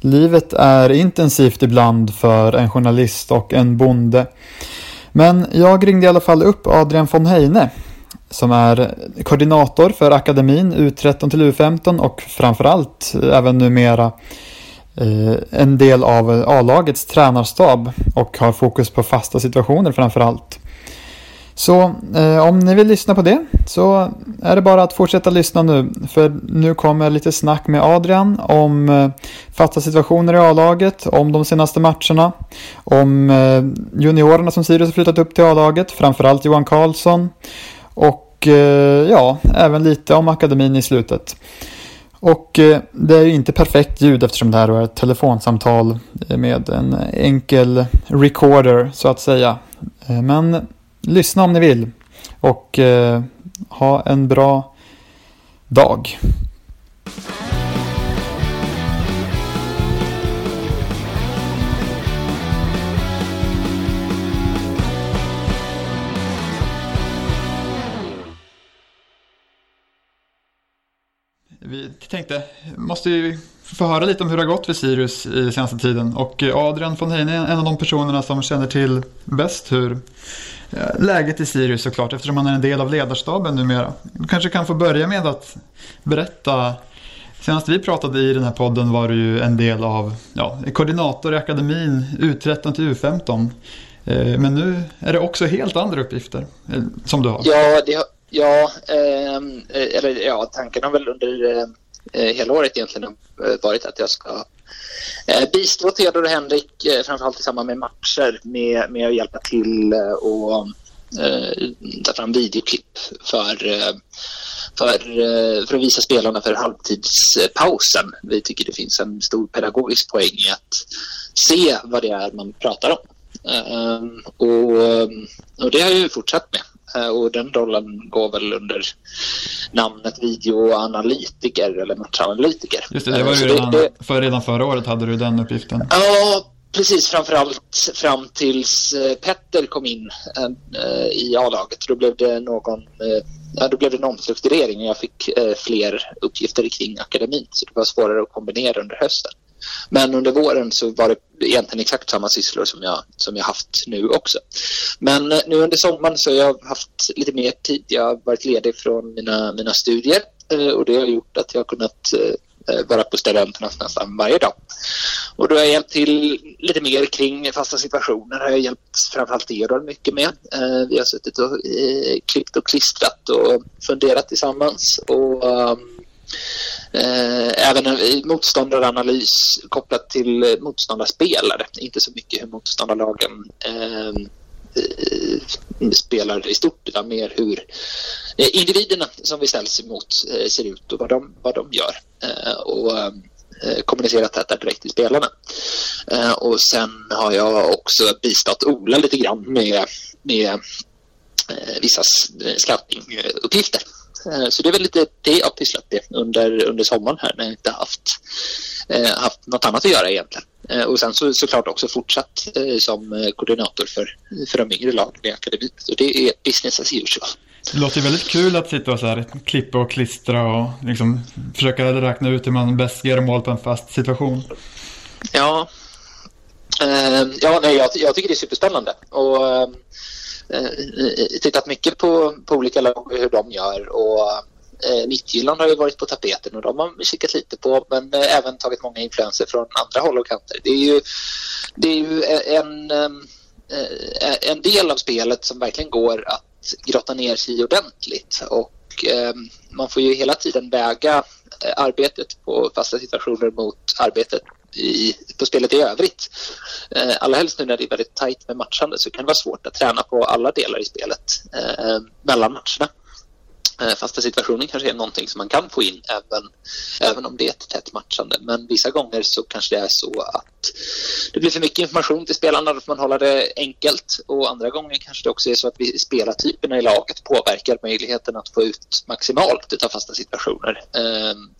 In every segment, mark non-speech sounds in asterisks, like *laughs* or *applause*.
Livet är intensivt ibland för en journalist och en bonde. Men jag ringde i alla fall upp Adrian von Heine som är koordinator för akademin U13 till U15 och framförallt även numera eh, en del av A-lagets tränarstab och har fokus på fasta situationer framförallt. Så eh, om ni vill lyssna på det så är det bara att fortsätta lyssna nu. För nu kommer lite snack med Adrian om eh, fasta situationer i A-laget, om de senaste matcherna, om eh, juniorerna som Sirius har flyttat upp till A-laget, framförallt Johan Karlsson. Och eh, ja, även lite om akademin i slutet. Och eh, det är ju inte perfekt ljud eftersom det här är ett telefonsamtal eh, med en enkel recorder så att säga. Eh, men lyssna om ni vill och eh, ha en bra dag. Vi tänkte, måste ju få höra lite om hur det har gått för Sirius i senaste tiden. Och eh, Adrian von Heine är en av de personerna som känner till bäst hur eh, läget i Sirius såklart eftersom han är en del av ledarstaben numera. Du kanske kan få börja med att berätta Senast vi pratade i den här podden var du ju en del av ja, koordinator i akademin U13 till U15. Eh, men nu är det också helt andra uppgifter som du har. Ja, det, ja, ehm, eh, eller, ja tanken har väl under eh, Eh, hela året egentligen eh, varit att jag ska eh, bistå Theodor och Henrik, framförallt i samband med matcher, med, med att hjälpa till och eh, ta fram videoklipp för, för, för att visa spelarna för halvtidspausen. Vi tycker det finns en stor pedagogisk poäng i att se vad det är man pratar om. och, och det har jag ju fortsatt med. Eh, och den rollen går väl under namnet videoanalytiker eller matchanalytiker. Just det, det var ju redan, det, för, redan förra året hade du den uppgiften. Ja, precis. Framförallt fram tills eh, Petter kom in i A-laget. Då blev det någon ja, då blev det en omstrukturering och jag fick fler uppgifter kring akademin. Så det var svårare att kombinera under hösten. Men under våren så var det egentligen exakt samma sysslor som jag, som jag haft nu också. Men eh, nu under sommaren så har jag haft lite mer tid. Jag har varit ledig från mina, mina studier eh, och det har gjort att jag har kunnat eh, vara på studenternas nästan varje dag. Och då har jag hjälpt till lite mer kring fasta situationer. har jag hjälpt framförallt Theodor mycket med. Vi har suttit och klippt och klistrat och funderat tillsammans. Och ehm, Eh, även motståndaranalys kopplat till eh, motståndarspelare. Inte så mycket hur motståndarlagen eh, eh, spelar i stort utan mer hur eh, individerna som vi ställs emot eh, ser ut och vad de, vad de gör. och kommunicerat detta direkt till spelarna. och sen har jag också bistått Ola lite grann med, med vissa scoutinguppgifter. Eh, så det är väl lite det jag pysslat med under, under sommaren här när jag inte haft, eh, haft något annat att göra egentligen. Eh, och sen så, såklart också fortsatt som koordinator för, för de yngre lagen i akademin. Så det är business as usual. Det låter väldigt kul att sitta och så här, klippa och klistra och liksom försöka räkna ut hur man bäst ger mål på en fast situation. Ja, ja nej, jag, jag tycker det är superspännande. Och Eh, tittat mycket på, på olika lag och hur de gör och eh, har ju varit på tapeten och de har kikat lite på men eh, även tagit många influenser från andra håll och kanter. Det är ju, det är ju eh, en, eh, eh, en del av spelet som verkligen går att grotta ner sig i ordentligt och eh, man får ju hela tiden väga arbetet på fasta situationer mot arbetet i, på spelet i övrigt. Eh, allra helst nu när det är väldigt tajt med matchande så kan det vara svårt att träna på alla delar i spelet eh, mellan matcherna. Eh, fasta situationen kanske är någonting som man kan få in även, även om det är ett tätt matchande. Men vissa gånger så kanske det är så att det blir för mycket information till spelarna, då får man hålla det enkelt. Och andra gånger kanske det också är så att vi, spelartyperna i laget påverkar möjligheten att få ut maximalt av fasta situationer. Ehm,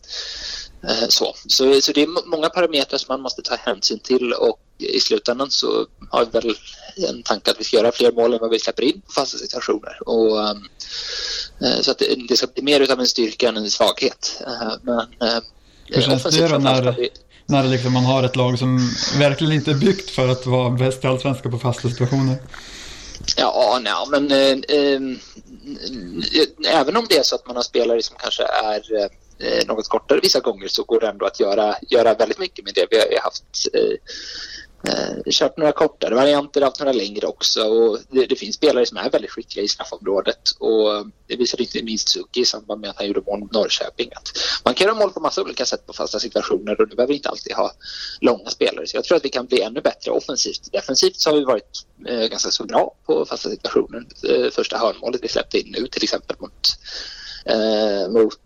eh, så. Så, så det är många parametrar som man måste ta hänsyn till och i slutändan så har vi väl en tanke att vi ska göra fler mål än vad vi släpper in på fasta situationer. Och, ehm, så att det, ska bli mer av en styrka än en svaghet. Uh, men uh, Hur känns det då när, När liksom man har ett lag som verkligen inte är byggt för att vara bäst i allsvenskan på fasta situationer. Ja, nej, men eh, eh, även om det är så att man har spelare som kanske är eh, något kortare vissa gånger så går det ändå att göra, göra väldigt mycket med det. Vi har haft eh, kört några kortare varianter, haft några längre också och det, det, finns spelare som är väldigt skickliga i straffområdet och det visade inte minst Suki i samband med att han gjorde mål mot Norrköping att man kan göra mål på massa olika sätt på fasta situationer och du behöver inte alltid ha långa spelare så jag tror att vi kan bli ännu bättre offensivt. Defensivt så har vi varit eh, ganska så bra på fasta situationer. Eh, första hörnmålet vi släppte in nu till exempel mot eh, mot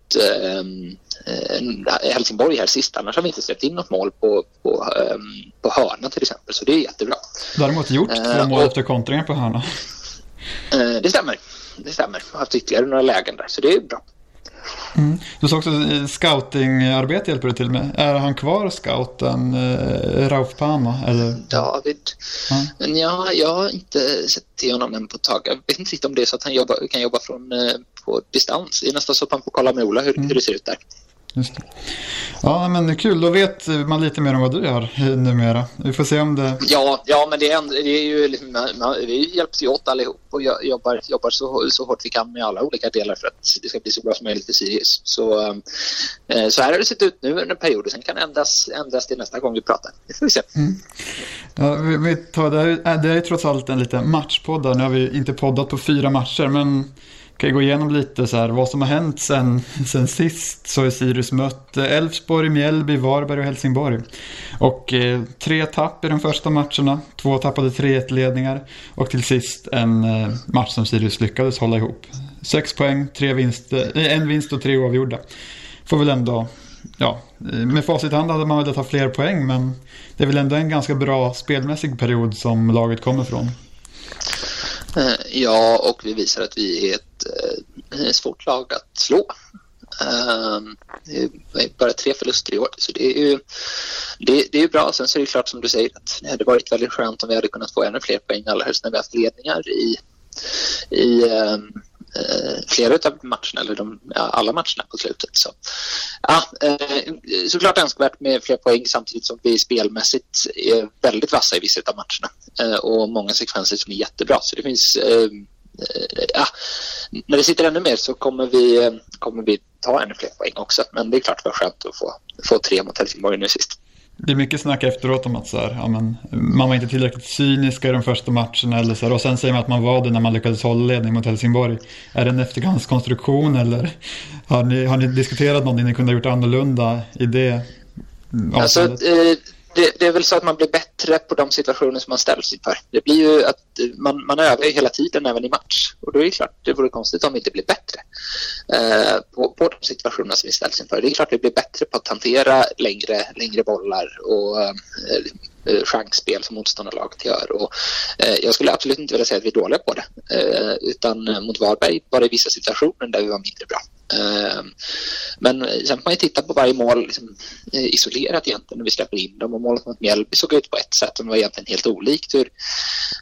ehm, eh, Helsingborg här sist. Annars har vi inte släppt in något mål på, på, eh, på hörna till exempel, så det är jättebra. Däremot gjort två eh, mål efter kontringar på hörna. *laughs* Eh, det stämmer. Det stämmer. Jag har haft ytterligare några lägen där, så det är bra. Mm. Du sa också eh, scoutingarbete hjälper du till med. Är han kvar scouten eh, Rauf Pama? Eller? David? Ja. Men jag, jag har inte sett till honom än på ett tag. Jag vet inte riktigt om det är så att han jobbar, kan jobba från, eh, på distans. Det är nästan så att man får kolla med Ola hur, mm. hur det ser ut där. Just det. Ja, men det är kul. Då vet man lite mer om vad du gör numera. Vi får se om det... Ja, ja men det är, det är ju... Liksom, vi hjälps ju åt allihop och jobbar, jobbar så, så hårt vi kan med alla olika delar för att det ska bli så bra som möjligt för Sirius. Så, eh, så här har det sett ut nu under en period och sen kan det ändras, ändras till nästa gång vi pratar. Det får vi se. Mm. Ja, vi, vi tar, det, är, det är trots allt en liten matchpodd. Nu har vi inte poddat på fyra matcher, men kan gå igenom lite så här, vad som har hänt sen, sen sist. Så är Sirius mött Elfsborg, Mjällby, Varberg och Helsingborg. Och eh, tre tapp i de första matcherna. Två tappade 3-1-ledningar. Och till sist en eh, match som Sirius lyckades hålla ihop. Sex poäng, tre vinst, eh, en vinst och tre oavgjorda. Får väl ändå, ja, eh, med facit i hand hade man velat ha fler poäng. Men det är väl ändå en ganska bra spelmässig period som laget kommer från. Eh, ja, och vi visar att vi är ett eh, svårt lag att slå. Um, det är bara tre förluster i år, så det är ju det, det är bra. Sen så är det klart som du säger att det hade varit väldigt skönt om vi hade kunnat få ännu fler poäng, allra helst när vi haft ledningar i, i um, eh, Eh, flera av matcherna, eller de, alla matcherna på slutet. Så, ja, eh, såklart önskvärt med fler poäng samtidigt som vi spelmässigt är väldigt vassa i vissa av matcherna eh, och många sekvenser som är jättebra. Så det finns ja, när det sitter ännu mer så kommer vi, kommer vi ta ännu fler poäng också. Men det är klart det var skönt att få, få tre mot Helsingborg nu sist. Det är mycket snack efteråt om att så här, ja, men, man var inte tillräckligt cyniska i de första matcherna. Eller så här, och sen säger man att man var det när man lyckades hålla ledning mot Helsingborg. Är det en efterhandskonstruktion eller har ni, har ni diskuterat någonting ni kunde ha gjort annorlunda i det Alltså, eh, det, det, är väl så att man blir bättre på de situationer som man ställs inför. Det blir ju att man, man övar ju hela tiden även i match och då är det klart det vore konstigt om vi inte blir bättre eh, på, på de situationerna som vi ställs inför. Det är klart att vi blir bättre på att hantera längre, längre bollar och eh, eh chansspel som motståndarlaget gör. Och, eh, jag skulle absolut inte vilja säga att vi är dåliga på det eh, utan eh, mot Varberg var det vissa situationer där vi var mindre bra. Eh, men eh, sen får man ju titta på varje mål liksom, eh, isolerat egentligen när vi släpper in dem. Och målet mot Mjällby såg ut på ett sätt och det var egentligen helt olikt hur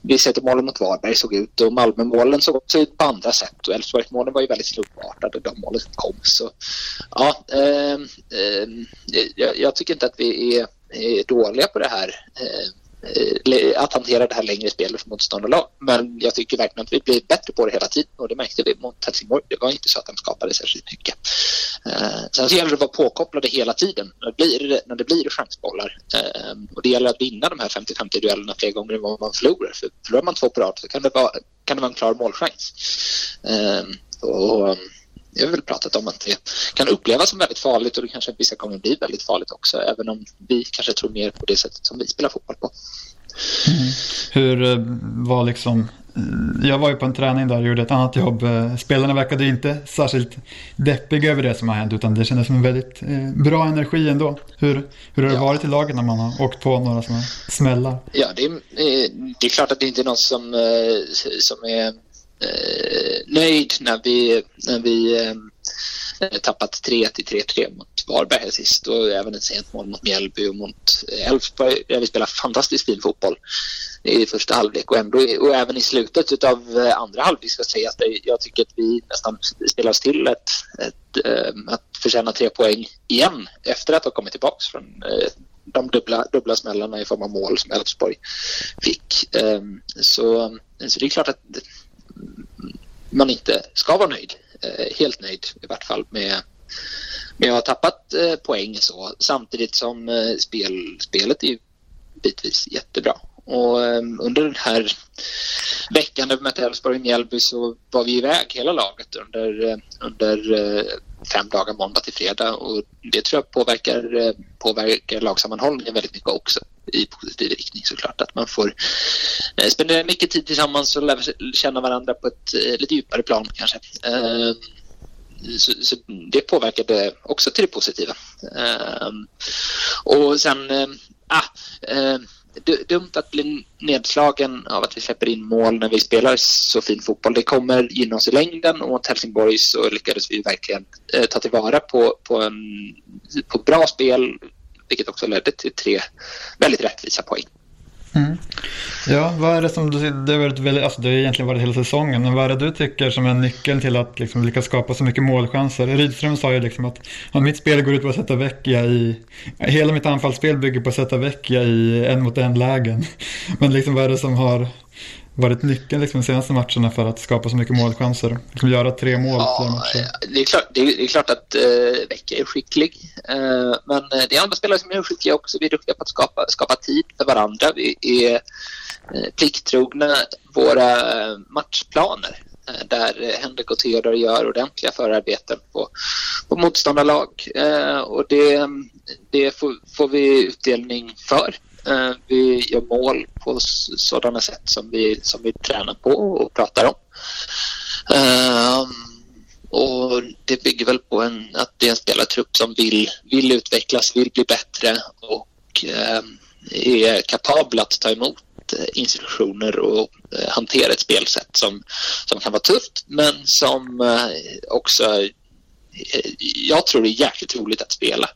vi sätter målen mot Varberg såg ut. Och Malmömålen såg också ut på andra sätt. Och Elfsborgsmålen var ju väldigt slumpartade, de målen som kom. Så ja, eh, eh, jag, jag, tycker inte att vi är, är dåliga på det här. Eh, att hantera det här längre spelet för motståndarlag. Men jag tycker verkligen att vi blir bättre på det hela tiden och det märkte vi mot Helsingborg. Det var inte så att de skapade särskilt mycket. Eh, sen så gäller det att vara påkopplade hela tiden när det blir, när det blir chansbollar. Eh, och det gäller att vinna de här 50-50 duellerna fler gånger än vad man förlorar. För förlorar man två på rad så kan det vara, kan det vara en klar målchans. Eh, och vi har väl pratat om att det kan upplevas som väldigt farligt och det kanske vissa gånger blir väldigt farligt också även om vi kanske tror mer på det sättet som vi spelar fotboll på. Mm. Hur eh, var liksom eh, jag var ju på en träning där och gjorde ett annat jobb. Eh, spelarna verkade inte särskilt deppiga över det som har hänt utan det kändes som en väldigt bra energi ändå. Hur, hur har det ja. varit i laget när man har åkt på några sådana smällar? Ja, det är, det är klart att det inte är någon som, som är Eh, nöjd när vi, när vi eh, eh tappat 3 till 3-3 mot Varberg här sist och även ett sent mål mot Mjällby och mot Elfsborg där vi spelar fantastiskt fin fotboll i första halvlek och, ändå, och även i slutet av eh, andra halvlek ska sägas där jag tycker att vi nästan spelar oss till ett, ett, äh, att förtjäna tre poäng igen efter att ha kommit tillbaka från äh, de dubbla, dubbla smällarna i form av mål som Elfsborg fick. Ehm, så, så det är klart att man inte ska vara nöjd. Eh, helt nöjd i vart fall med, med att ha tappat eh, poäng så samtidigt som eh, spel, spelet är bitvis jättebra. Och ehm, under den här veckan när vi mötte Elfsborg i Mjällby så var vi iväg hela laget under, eh, under eh, fem dagar måndag till fredag och det tror jag påverkar, eh, påverkar lagsammanhållningen väldigt mycket också i positiv riktning såklart. Att man får spendera mycket tid tillsammans och lära känna varandra på ett lite djupare plan kanske. Ehm, så, så, det påverkade också till det positiva. Ehm, och sen, ah, dumt att bli nedslagen av att vi släpper in mål när vi spelar så fin fotboll. Det kommer gynna oss i längden och mot Helsingborg så lyckades vi verkligen eh, ta tillvara på, på, en, på bra spel, vilket också ledde till tre väldigt rättvisa poäng. Mm. Ja, vad är det som du, det har varit väldigt, alltså det har egentligen varit hela säsongen, men vad är det du tycker som är nyckeln till att liksom lyckas skapa så mycket målchanser? Rydström sa ju liksom att om mitt spel går ut på att sätta Vecchia i, hela mitt anfallsspel bygger på att sätta Vecchia i en mot en lägen. *laughs* Men liksom vad är det som har varit nyckeln liksom, de senaste matcherna för att skapa så mycket målchanser? Liksom göra tre mål ja, det, är klart, det, är, det är klart att uh, Vecchia är skicklig. Uh, men det är andra spelare som är skickliga också. Vi är duktiga på att skapa, skapa tid för varandra. Vi är uh, plikttrogna våra matchplaner där Henrik och Theodor gör ordentliga förarbeten på, på motståndarlag. och det, det får, får vi utdelning för. Eh, vi gör mål på sådana sätt som vi, som vi tränar på och pratar om. Ehm, och det bygger väl på en, att det är en spelartrupp som vill, vill utvecklas, vill bli bättre och ehm, är kapabla att ta emot instruktioner institutioner och eh, hantera ett spelsätt som, som kan vara tufft men som också Eh, jag tror det är jäkligt roligt att spela.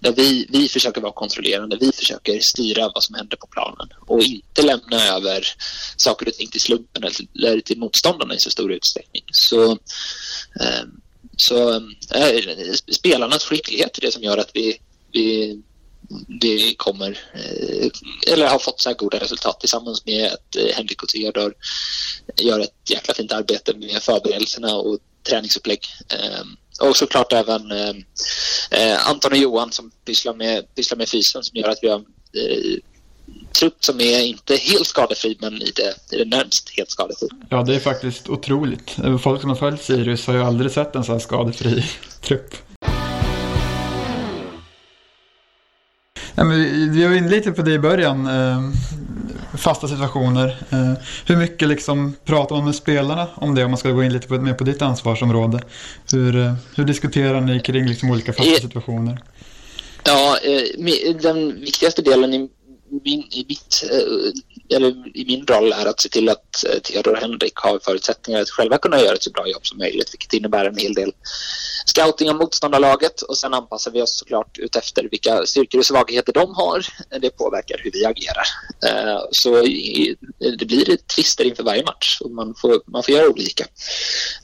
Där vi, vi försöker vara kontrollerande, vi försöker styra vad som händer på planen och inte lämna över saker och ting till slumpen eller till motståndarna i så stor utsträckning. Så, ehm, så eh, spelarnas skicklighet är det som gör att vi, vi det kommer, eh, eller har fått så här goda resultat tillsammans med att Henrik och Theodor gör ett jäkla fint arbete med förberedelserna och träningsupplägg. Ehm, och såklart även eh, eh, Anton och Johan som pysslar med, pysslar med fysen som gör att vi har eh, trupp som är inte helt skadefri men i det, i det närmast helt skadefri. Ja, det är faktiskt otroligt. Folk som har följt Sirius har ju aldrig sett en så här skadefri *laughs* trupp. Ja, men vi var inne lite på det i början. Eh, Eh, fasta situationer. Eh, hur mycket liksom pratar man med spelarna om det om man ska gå in lite på, mer på ditt ansvarsområde? Hur, eh, hur diskuterar ni kring liksom olika fasta situationer? Ja, den viktigaste delen i min, i, mitt, eller i min roll är att se till att Theodor och Henrik har förutsättningar att själva kunna göra ett så bra jobb som möjligt, vilket innebär en hel del scouting av motståndarlaget och sen anpassar vi oss såklart utefter vilka styrkor och svagheter de har. Det påverkar hur vi agerar. Eh, så det blir twister inför varje match och man får, man får göra olika.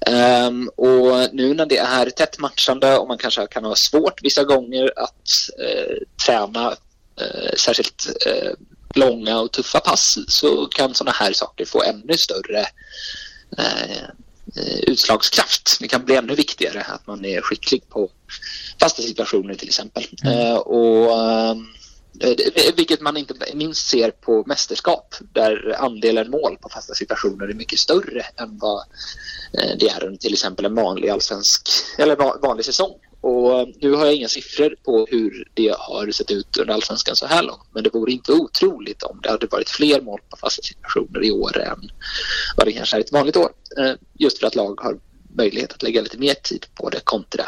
Ehm, och nu när det är tätt matchande och man kanske kan ha svårt vissa gånger att eh, träna eh, särskilt långa och tuffa pass så kan sådana här saker få ännu större utslagskraft. Det kan bli ännu viktigare att man är skicklig på fasta situationer till exempel. Mm. Uh, och, uh, vilket man inte minst ser på mästerskap där andelen mål på fasta situationer är mycket större än vad det är under till exempel en vanlig allsvensk eller vanlig säsong. Och nu har jag inga siffror på hur det har sett ut under allsvenskan så här långt. Men det vore inte otroligt om det hade varit fler mål på fasta situationer i år än vad det kanske är ett vanligt år. Eh, just för att lag har möjlighet att lägga lite mer tid på det kontra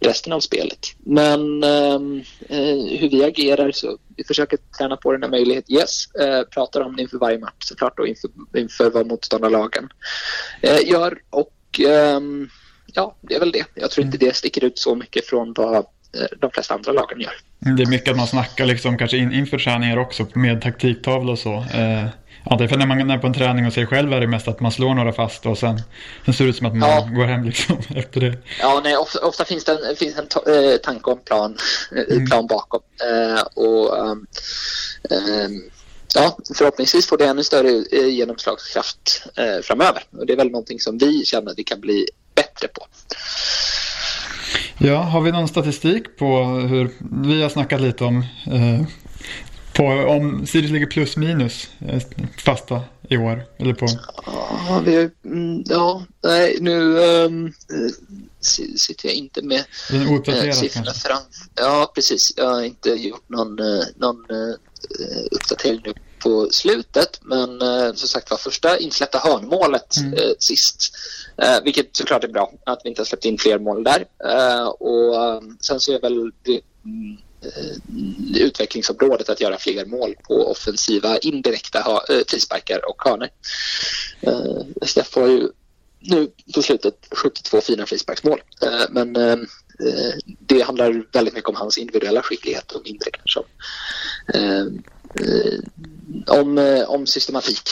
resten av spelet. Men ehm, eh, hur vi agerar så vi försöker träna på den här möjligheten. Yes, eh, pratar om det inför varje match såklart och inför, inför vad motståndarlagen eh, gör. Och eh, ja, det är väl det. Jag tror inte det sticker ut så mycket från vad eh, de flesta andra lagen gör. Det är mycket att man snackar liksom kanske in, inför träningar också med taktiktavla och så. Eh, Eh, Ja, det är för när man är på en träning och sig själv är det mest att man slår några fast och sen, sen ser det ut som att man ja. går hem liksom *laughs* efter det. Ja, nej, ofta, ofta finns det en, finns en eh, tanke om plan, eh, mm. plan bakom. Eh, och um, um, ja, förhoppningsvis får det ännu större genomslagskraft eh, framöver. Och det är väl någonting som vi känner att vi kan bli bättre på. Ja, har vi någon statistik på hur, vi har snackat lite om eh, på om Sirius ligger plus minus eh, fasta i år? Eller på... Ja, vi, mm, ja nej, nu um, sitter jag inte med äh, siffrorna fram. Ja, precis. Jag har inte gjort någon, någon uh, uppdatering nu på slutet. Men uh, som sagt var, första insläppta hörnmålet mm. uh, sist. Uh, vilket såklart är bra att vi inte har släppt in fler mål där. och sen så är väl det, mm, Eh, Eh, utvecklingsområdet att göra fler mål på offensiva indirekta eh, frisparkar och hörnor. Eh, Steff har ju nu på slutet 72 fina frisparksmål eh, men eh, det handlar väldigt mycket om hans individuella skicklighet och mindre kanske om, om systematik.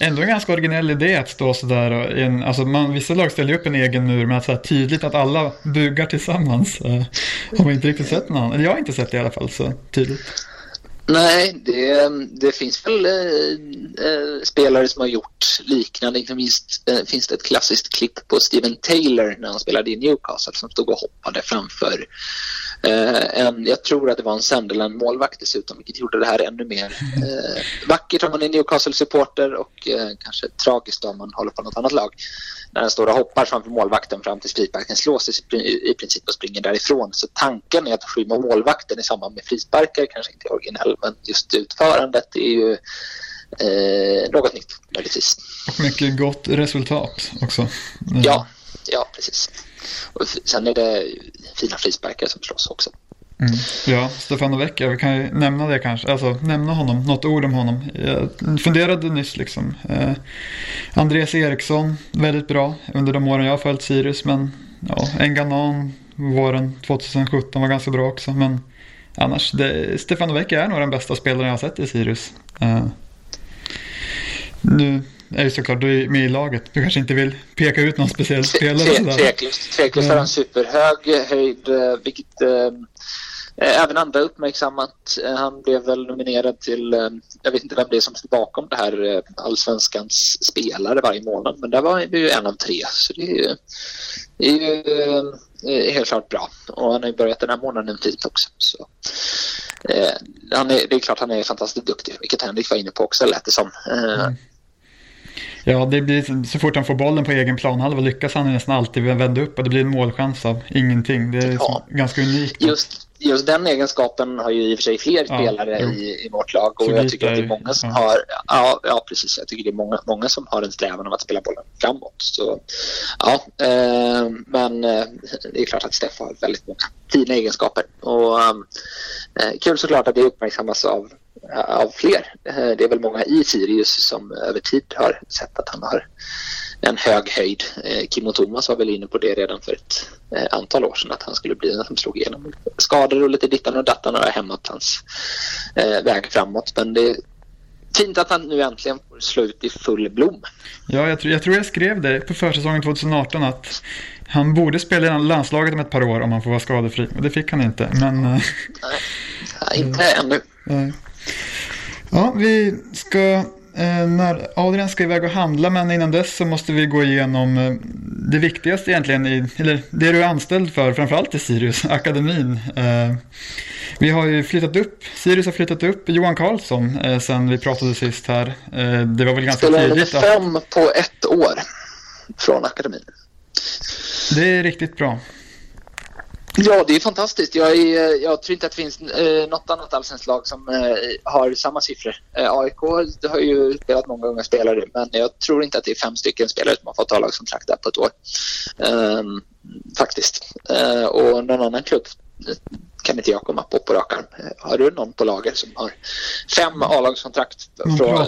Ändå en ganska originell idé att stå sådär. En, alltså man, vissa lag ställer upp en egen mur men att så tydligt att alla bugar tillsammans. Eh, har man inte riktigt sett någon. Eller jag har inte sett det i alla fall så tydligt. Nej, det, det finns väl eh, eh, spelare som har gjort liknande. Inte minst eh, finns det ett klassiskt klipp på Steven Taylor när han spelade i Newcastle som stod och hoppade framför Eh, en, jag tror att det var en Sunderland-målvakt dessutom, vilket gjorde det här ännu mer eh, vackert om man är Newcastle-supporter och eh, kanske tragiskt om man håller på något annat lag. När den står och hoppar framför målvakten fram till frisparken slås i, i princip och springer därifrån. Så tanken är att skymma målvakten i samband med frisparkar kanske inte är originell, men just utförandet är ju eh, något nytt möjligtvis. Och mycket gott resultat också. Ja, ja precis. Och sen är det fina frisparkar som slåss också. Mm. Ja, Stefano Vecchia, vi kan ju nämna det kanske. Alltså nämna honom, något ord om honom. Jag funderade nyss liksom. Eh, Andreas Eriksson, väldigt bra under de åren jag har följt Sirius. Men ja, Enganan våren 2017 var ganska bra också. Men annars, det, Stefano Vecchia är nog den bästa spelaren jag har sett i Sirius. Eh, nu är ju såklart du är med i laget. Du kanske inte vill peka ut någon speciell spelare. Tveklöst, tveklöst har han superhög höjd, eh, vilket eh, även andra uppmärksammat. Eh, han blev väl nominerad till, eh, jag vet inte vem det är som står bakom det här, eh, allsvenskans spelare varje månad, men där var vi ju en av tre. Så det är ju, det är ju helt klart bra. Och han har ju börjat den här månaden tidigt också. Så. Eh, han är, det är klart han är fantastiskt duktig, vilket Henrik var inne på också lät det som. Eh, mm. Ja, det blir, så fort han får bollen på egen planhalva lyckas han nästan alltid vända upp och det blir en målchans av ingenting. Det är ja. ganska unikt. Just, just den egenskapen har ju i och för sig fler ja, spelare i, i vårt lag och så jag tycker att det är många som ja. har, ja, ja precis, jag tycker det är många, många som har en strävan om att spela bollen framåt. Så, ja, eh, men eh, det är klart att Steff har väldigt många fina egenskaper och eh, kul såklart att det uppmärksammas av av fler. Eh, det är väl många i Sirius som över tid har sett att han har en hög höjd. Eh, Kim och Thomas var väl inne på det redan för ett eh, antal år sedan att han skulle bli den som slog igenom. Skador och lite dittan och dattan har hämmat hans väg framåt men det är fint att han nu äntligen får slå ut i full blom. Ja, jag tror, jag tror jag skrev det på försäsongen 2018 att han borde spela i landslaget om ett par år om han får vara skadefri. Och det fick han inte. Men... Nej, inte ännu. Nej. Ja, vi ska, eh, när Adrian ska iväg och handla, men innan dess så måste vi gå igenom eh, det viktigaste egentligen, i, eller det du är anställd för, framförallt i Sirius, *laughs* akademin. Eh, vi har ju flyttat upp, Sirius har flyttat upp Johan Karlsson sen vi pratade sist här. Det var väl ganska Spelade tidigt. Spelade fem på ett år från akademin. Det är riktigt bra. Ja, det är fantastiskt. Jag, är, jag tror inte att det finns eh, något annat allsvenskt lag som eh, har samma siffror. Eh, AIK har ju spelat många unga spelare, men jag tror inte att det är fem stycken spelare som har fått A-lagskontrakt där på ett år. Ehm, faktiskt. Eh, och någon annan klubb kan inte jag komma på på rak arm. Eh, har du någon på lager som har fem A-lagskontrakt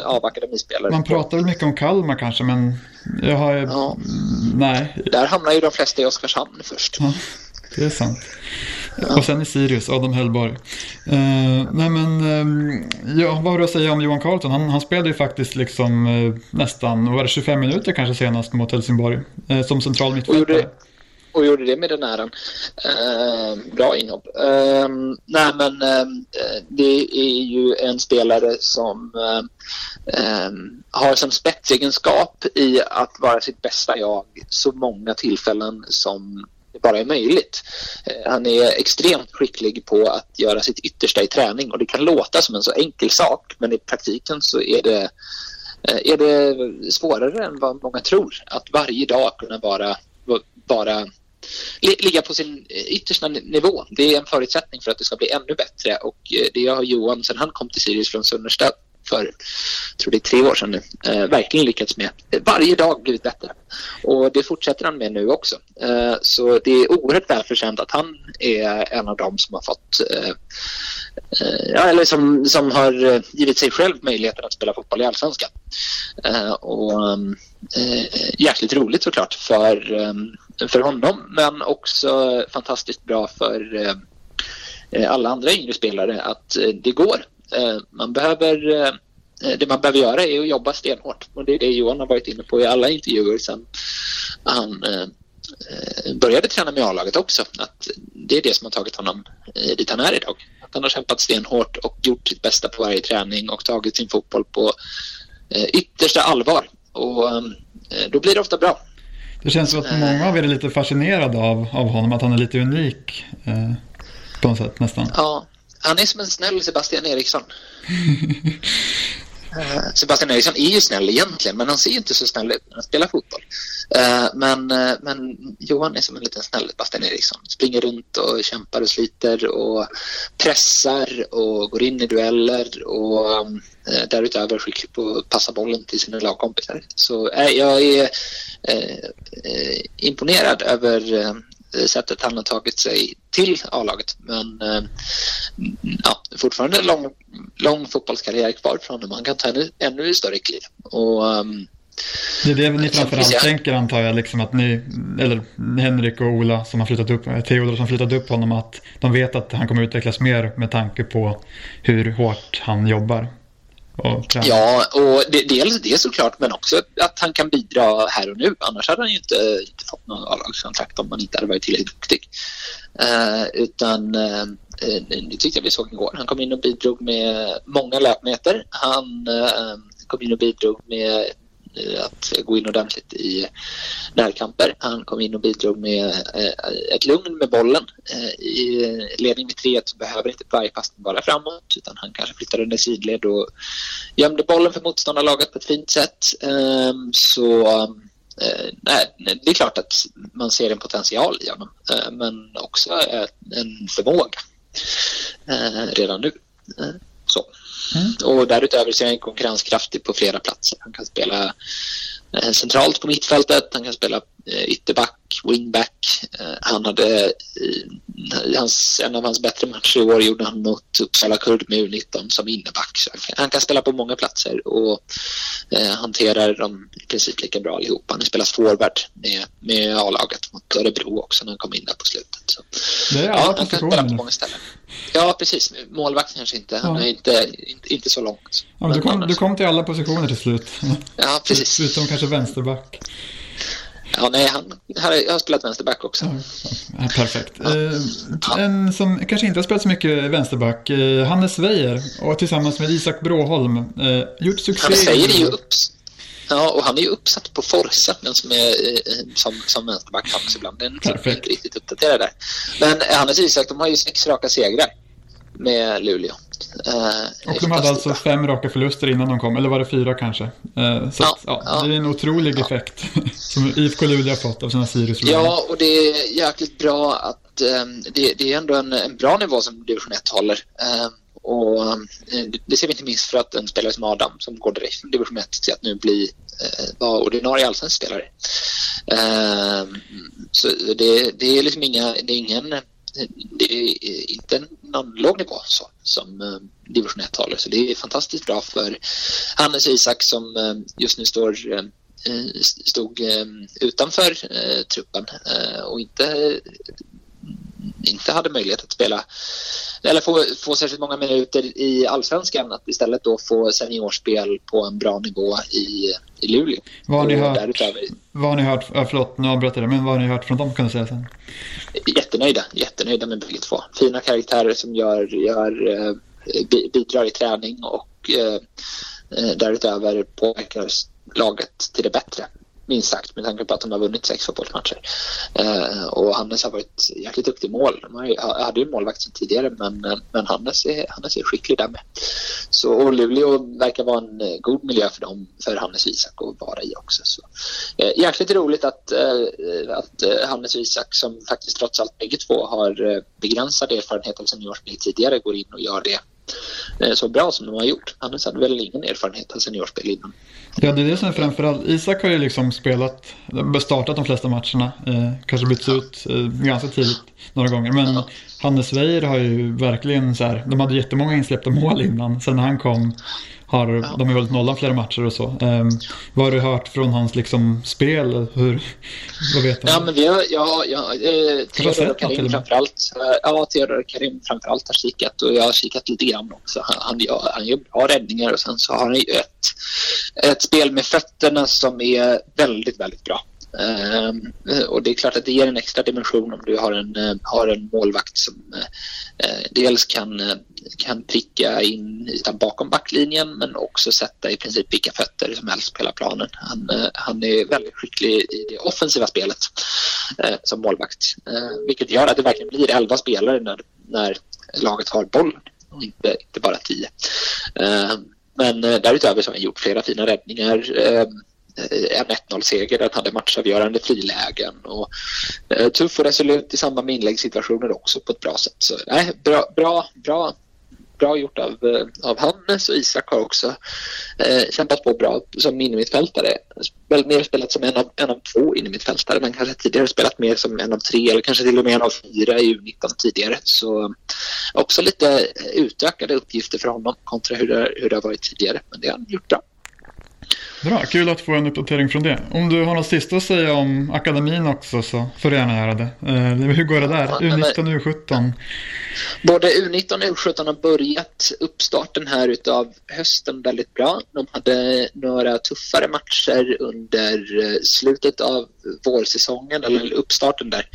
av akademispelare? Man pratar väl mycket om Kalmar kanske, men jag har... Ja. Nej. Där hamnar ju de flesta i Oskarshamn först. Ja det är sant. Och sen i Sirius, Adam Hellborg. Uh, nej men, uh, ja, vad har du att säga om Johan Karlsson? Han, han spelade ju faktiskt liksom uh, nästan, var det 25 minuter kanske senast mot Helsingborg. som central mittfältare och gjorde det med den äran. Eh, bra inhopp. Eh, nej, men eh, det är ju en spelare som eh, har som spetsegenskap i att vara sitt bästa jag så många tillfällen som det bara är möjligt. Eh, han är extremt skicklig på att göra sitt yttersta i träning och det kan låta som en så enkel sak men i praktiken så är det eh, är det svårare än vad många tror att varje dag kunna vara, vara ligga på sin eh, yttersta nivå. Det är en förutsättning för att det ska bli ännu bättre och det har Johan sedan han kom till Sirius från Sunnersta för, tror det är tre år sedan nu, eh, verkligen lyckats med. Varje dag blivit bättre. Och det fortsätter han med nu också. Eh, så det är oerhört välförtjänt att han är en av dem som har fått eh, eh eller som, som har eh, givit sig själv möjligheten att spela fotboll i Allsvenskan. Eh, och eh, jäkligt roligt såklart för, eh, för honom men också fantastiskt bra för alla andra yngre spelare att det går man behöver, eh, det man behöver göra är att jobba stenhårt. Och det är det Johan har varit inne på i alla intervjuer sen han eh, började träna med A-laget också. Att det är det som har tagit honom dit han är idag. Att han har kämpat stenhårt och gjort sitt bästa på varje träning och tagit sin fotboll på yttersta allvar. Och då blir det ofta bra. Det känns som att många av er är lite fascinerade av, av honom, att han är lite unik eh, på något sätt nästan. Ja, han är som en snäll Sebastian Eriksson. *laughs* Eh, Sebastian Eriksson är ju snäll egentligen, men han ser ju inte så snäll ut när han spelar fotboll. Eh, men, eh, men Johan är som en liten snäll Sebastian Eriksson. Springer runt och kämpar och sliter och pressar och går in i dueller och därutöver skickar på att passa bollen till sina lagkompisar. Så jag är imponerad över sättet han har tagit sig till A-laget. Men eh, ja, fortfarande en lång, lång fotbollskarriär kvar för honom. Han kan ta ännu, ännu större kliv. Och, um, det är det ni framförallt jag... tänker antar jag, liksom att ni, eller Henrik och Ola som har flyttat upp, Theodor som flyttat upp honom, att de vet att han kommer utvecklas mer med tanke på hur hårt han jobbar. Och ja, och det, dels det såklart, men också att han kan bidra här och nu. Annars hade han ju inte, inte fått någon A-lagskontrakt om han inte hade varit tillräckligt duktig. Uh, utan uh, det tyckte jag vi såg igår. Han kom in och bidrog med många löpmeter. Han uh, kom in och bidrog med att gå in ordentligt i närkamper. Han kom in och bidrog med eh, ett lugn med bollen. Eh, I ledning med 3-1 behöver inte varje passning vara framåt utan han kanske flyttade under sidled och gömde bollen för motståndarlaget på ett fint sätt. Ehm, så eh, nej, det är klart att man ser en potential i honom men också en förmåga redan nu. Så. Mm. Och därutöver så är han konkurrenskraftig på flera platser. Han kan spela eh, centralt på mittfältet, han kan spela eh, ytterback, wingback. Eh, han hade, hans, en av hans bättre matcher i år gjorde han mot Uppsala Kurd med U19 som inneback. Han kan spela på många platser och hanterar dem i princip lika bra allihop. Han har spelat forward med, med A-laget mot Örebro också när han kom in där på slutet. Så, ja, han kan spela på många ställen. Ja, precis. Målvakt kanske inte. Han är inte, inte, inte så långt. Ja, du, kom, du kom till alla positioner till slut. Ja, precis. Förutom kanske vänsterback. Ja, nej, han, jag har spelat vänsterback också. Ja, perfekt. Ja. Eh, en som kanske inte har spelat så mycket vänsterback, eh, Hannes Weijer och tillsammans med Isak Bråholm eh, gjort succé. Hannes Weijer är ju upps Ja, och han är ju uppsatt på Forza, den som är som, som vänsterback också ibland. Den är inte riktigt uppdaterad där. Men Hannes Isak, de har ju sex raka segrar med Luleå. Eh, och de hade alltså fem raka förluster innan de kom, eller var det fyra kanske? Eh, så ja, att, ja, ja, det är en otrolig effekt *laughs* som IFK Luleå har fått av sina Sirius Ja, och det är jäkligt bra att eh, det, det, är ändå en, en, bra nivå som division 1 håller. Och eh, det ser vi inte minst för att en spelare som Adam som går direkt från division 1 till att nu bli eh, vara ordinarie allsvensk spelare. Ehm, så det, det, är liksom inga, det är ingen det är eh, inte någon låg nivå så, som eh, division 1 håller. Så det är fantastiskt bra för Hannes Isak som eh, just nu står eh, stod utanför truppen och inte inte hade möjlighet att spela eller få, få särskilt många minuter i allsvenskan att istället då få seniorspel på en bra nivå i, i Luleå. Vad har ni hört? Därutöver... Vad har ni hört? Förlåt, nu avbröt jag det, men vad har ni hört från dem kan du säga sen? Jättenöjda, jättenöjda med bägge två. Fina karaktärer som gör, gör eh, bidrar i träning och eh, eh, därutöver påverkar laget till det bättre minst sagt med tanke på att de har vunnit sex fotbollsmatcher. Eh, och Hannes har varit jäkligt duktig i mål. De hade ju målvakt sedan tidigare men, eh, men Hannes, är, Hannes är skicklig där med. Så, och Luleå verkar vara en eh, god miljö för dem, för Hannes och Isak att vara i också. Så, eh, jäkligt roligt att, eh, att eh, Hannes och Isak som faktiskt trots allt bägge två har eh, begränsad erfarenhet av seniorspel tidigare går in och gör det så bra som de har gjort. Hannes hade väl ingen erfarenhet av seniorspel innan. Ja, det är det som är framförallt. Isak har ju liksom spelat, startat de flesta matcherna. Eh, kanske bytts ut eh, ganska tidigt några gånger. Men ja. Hannes Weijer har ju verkligen så här, de hade jättemånga insläppta mål innan. Sen när han kom har, ja. de har hållit nollan flera matcher och så. Um, vad har du hört från hans liksom, spel? Hur, vad vet du? Ja, men vi har, ja, ja, eh, Theodor och Karim framförallt. Ja, Theodor och Karim framförallt har kikat och jag har kikat lite grann också. Han, han, han gör bra räddningar och sen så har han ju ett, ett spel med fötterna som är väldigt, väldigt bra. Um, och det är klart att det ger en extra dimension om du har en, uh, har en målvakt som uh, dels kan, kan pricka in ytan bakom backlinjen men också sätta i princip vilka fötter som helst på hela planen. Han, han är väldigt skicklig i det offensiva spelet som målvakt. vilket gör att det verkligen blir elva spelare när, när laget har bollen och inte, inte bara tio. Ehm, men därutöver så har han gjort flera fina räddningar ehm, Eh, Eh, en 1-0-seger där han hade matchavgörande frilägen och eh, tuff och resolut i samband med inläggssituationer också på ett bra sätt. Så nej, bra, bra, bra, bra gjort av, eh, av Hannes och Isak har också eh, kämpat på bra som innermittfältare. Väl mer spelat som en av, en av två innermittfältare men kanske tidigare spelat mer som en av tre eller kanske till och med en av fyra i U19 tidigare. Så eh, också lite utökade uppgifter för honom kontra hur det, hur det har varit tidigare. Men det har han gjort bra. Bra, kul att få en uppdatering från det. Om du har något sista att säga om akademin också så får du gärna göra det. Eh, hur går det där? U19 och U17? Både U19 och U17 har börjat uppstarten här utav hösten väldigt bra. De hade några tuffare matcher under eh, slutet av vårsäsongen eller uppstarten där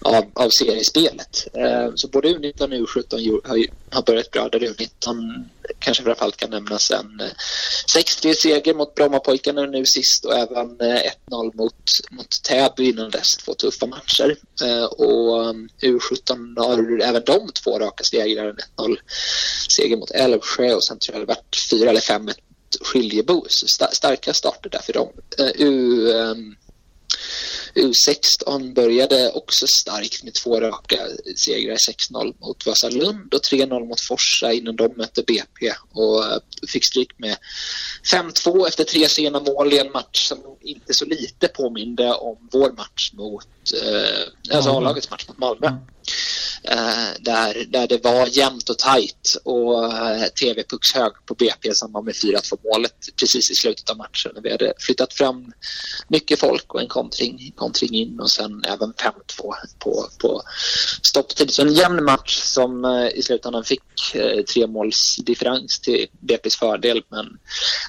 av, av seriespelet. Eh, så både U19 och U17 har, har börjat bra där U19 kanske framförallt kan nämnas en 6-3-seger mot Brommapojkarna nu sist och även 1-0 eh, mot, mot Täby innan dess. Två tuffa matcher. Eh, och um, U17 har även de två raka segrar. En 1-0 seger mot Älvsjö och sen tror jag det varit 4 eller 5 Skiljebo. starka starter där för dem. Eh, U, U16 började också starkt med två raka segrar 6-0 mot Vasalund och 3-0 mot Forsa innan de mötte BP och eh, fick stryk med 5-2 efter tre sena mål i en match som inte så lite påminde om vår match mot, eh, alltså A-lagets match mot Malmö. Eh, där, där det var jämnt och tajt och eh, TV-pucks hög på BP i samband med 4-2 målet precis i slutet av matchen. Vi hade flyttat fram mycket folk och en kontring, kontring in och sen även 5-2 på, på stopptid. Så en jämn match som eh, i slutändan fick eh, tre måls differens till BPs fördel men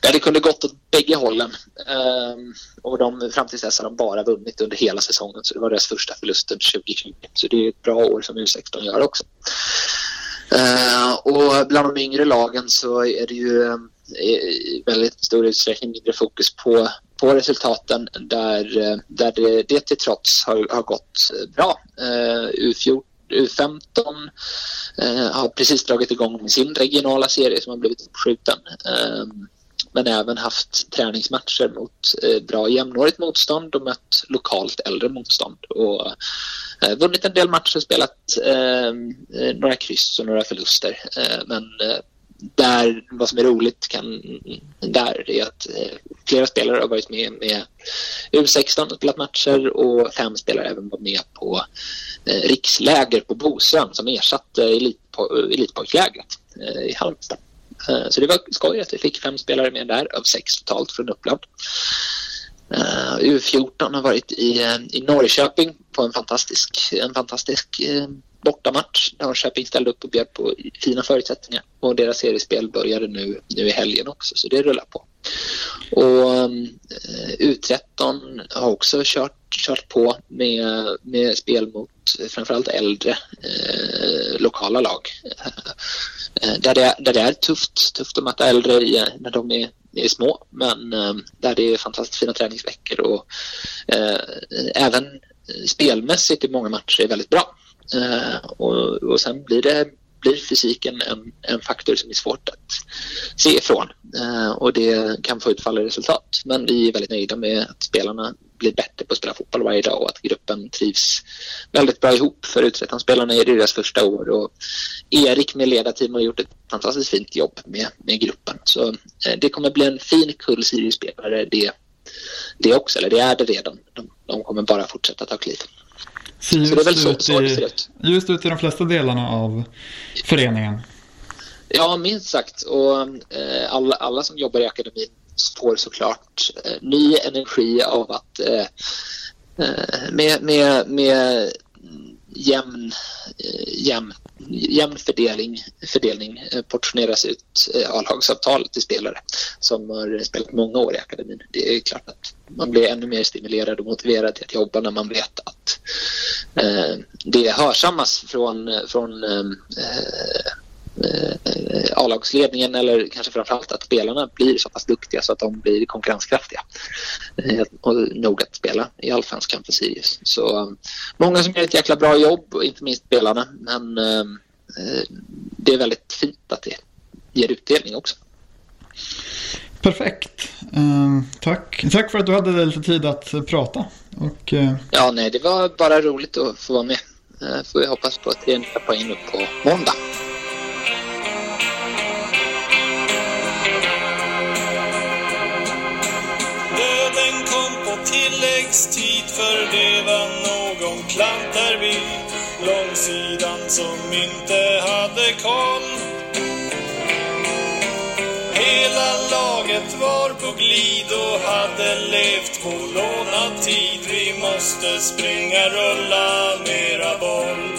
där det kunde gått åt bägge hållen. Ehm, och de, fram till dess har de bara vunnit under hela säsongen så det var deras första förlusten 2020. Så det är ett bra år som U16 gör också. Uh, och bland de yngre lagen så är det ju eh, i väldigt stor utsträckning mindre fokus på, på resultaten där, eh, där det, det till trots har, har gått bra. U14 U15 har precis dragit igång sin regionala serie som har blivit uppskjuten men även haft träningsmatcher mot eh, bra jämnårigt motstånd och mött lokalt äldre motstånd. Och eh, vunnit en del matcher, spelat eh, eh, några kryss och några förluster. Eh, men där, vad som är roligt kan, där är att eh, flera spelare har varit med med U16 och spelat matcher och fem spelare även var med på riksläger på Bosön som ersatte elitpojklägret i Halmstad. Eh, så det var skoj att vi fick fem spelare med där av sex totalt från Uppland. Eh, uh, U14 har varit i, eh, i Norrköping på en fantastisk, en fantastisk uh, bortamatch. Norrköping ställde upp och bjöd på fina förutsättningar och deras seriespel började nu, nu i helgen också så det rullar på. Och um, eh, U13 har också kört, kört på med, med spel mot framförallt äldre eh, lokala lag. *laughs* Eh, där, det, där det är tufft, tufft att möta äldre i, när de är, är små men eh, där det är fantastiskt fina träningsveckor och eh, även spelmässigt i många matcher är väldigt bra. Eh, och, och sen blir det blir fysiken en, en faktor som är svårt att se ifrån eh, och det kan få utfall i resultat. Men vi är väldigt nöjda med att spelarna blir bättre på att spela fotboll varje dag och att gruppen trivs väldigt bra ihop. För U13-spelarna är det deras första år och Erik med ledarteam har gjort ett fantastiskt fint jobb med, med gruppen. Så eh, det kommer bli en fin kull Sirius-spelare det, det också, eller det är det redan. De, de kommer bara fortsätta ta kliv. Så det är väl så, så det ser ut. Just ut i de flesta delarna av föreningen. Ja, minst sagt. Och eh, alla, alla som jobbar i akademin får såklart eh, ny energi av att eh, eh med, med, med jämn, eh, jämn, jämn fördelning, fördelning eh, portioneras ut eh, A-lagsavtal till spelare som har spelat många år i akademin. Det är klart att man blir ännu mer stimulerad och motiverad till att jobba när man vet att eh, det hörsammas från, från eh, eh, A-lagsledningen eller kanske framförallt att spelarna blir så pass duktiga så att de blir konkurrenskraftiga eh, och nog att spela i allsvenskan för Sirius. Så um, många som gör ett jäkla bra jobb, inte minst spelarna, men eh, det är väldigt fint att det ger utdelning också. Perfekt. Uh, tack. tack för att du hade lite tid att prata. Och, uh... Ja, nej, det var bara roligt att få vara med. Uh, får vi hoppas på att det är nya poäng upp på måndag. Tilläggstid för det var någon klant där vid långsidan som inte hade koll. Hela laget var på glid och hade levt på lånad tid. Vi måste springa, rulla mera boll.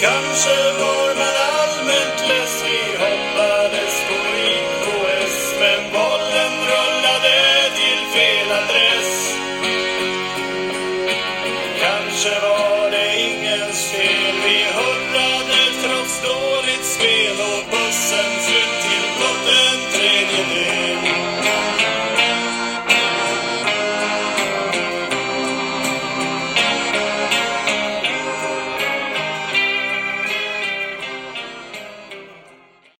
Kanske var man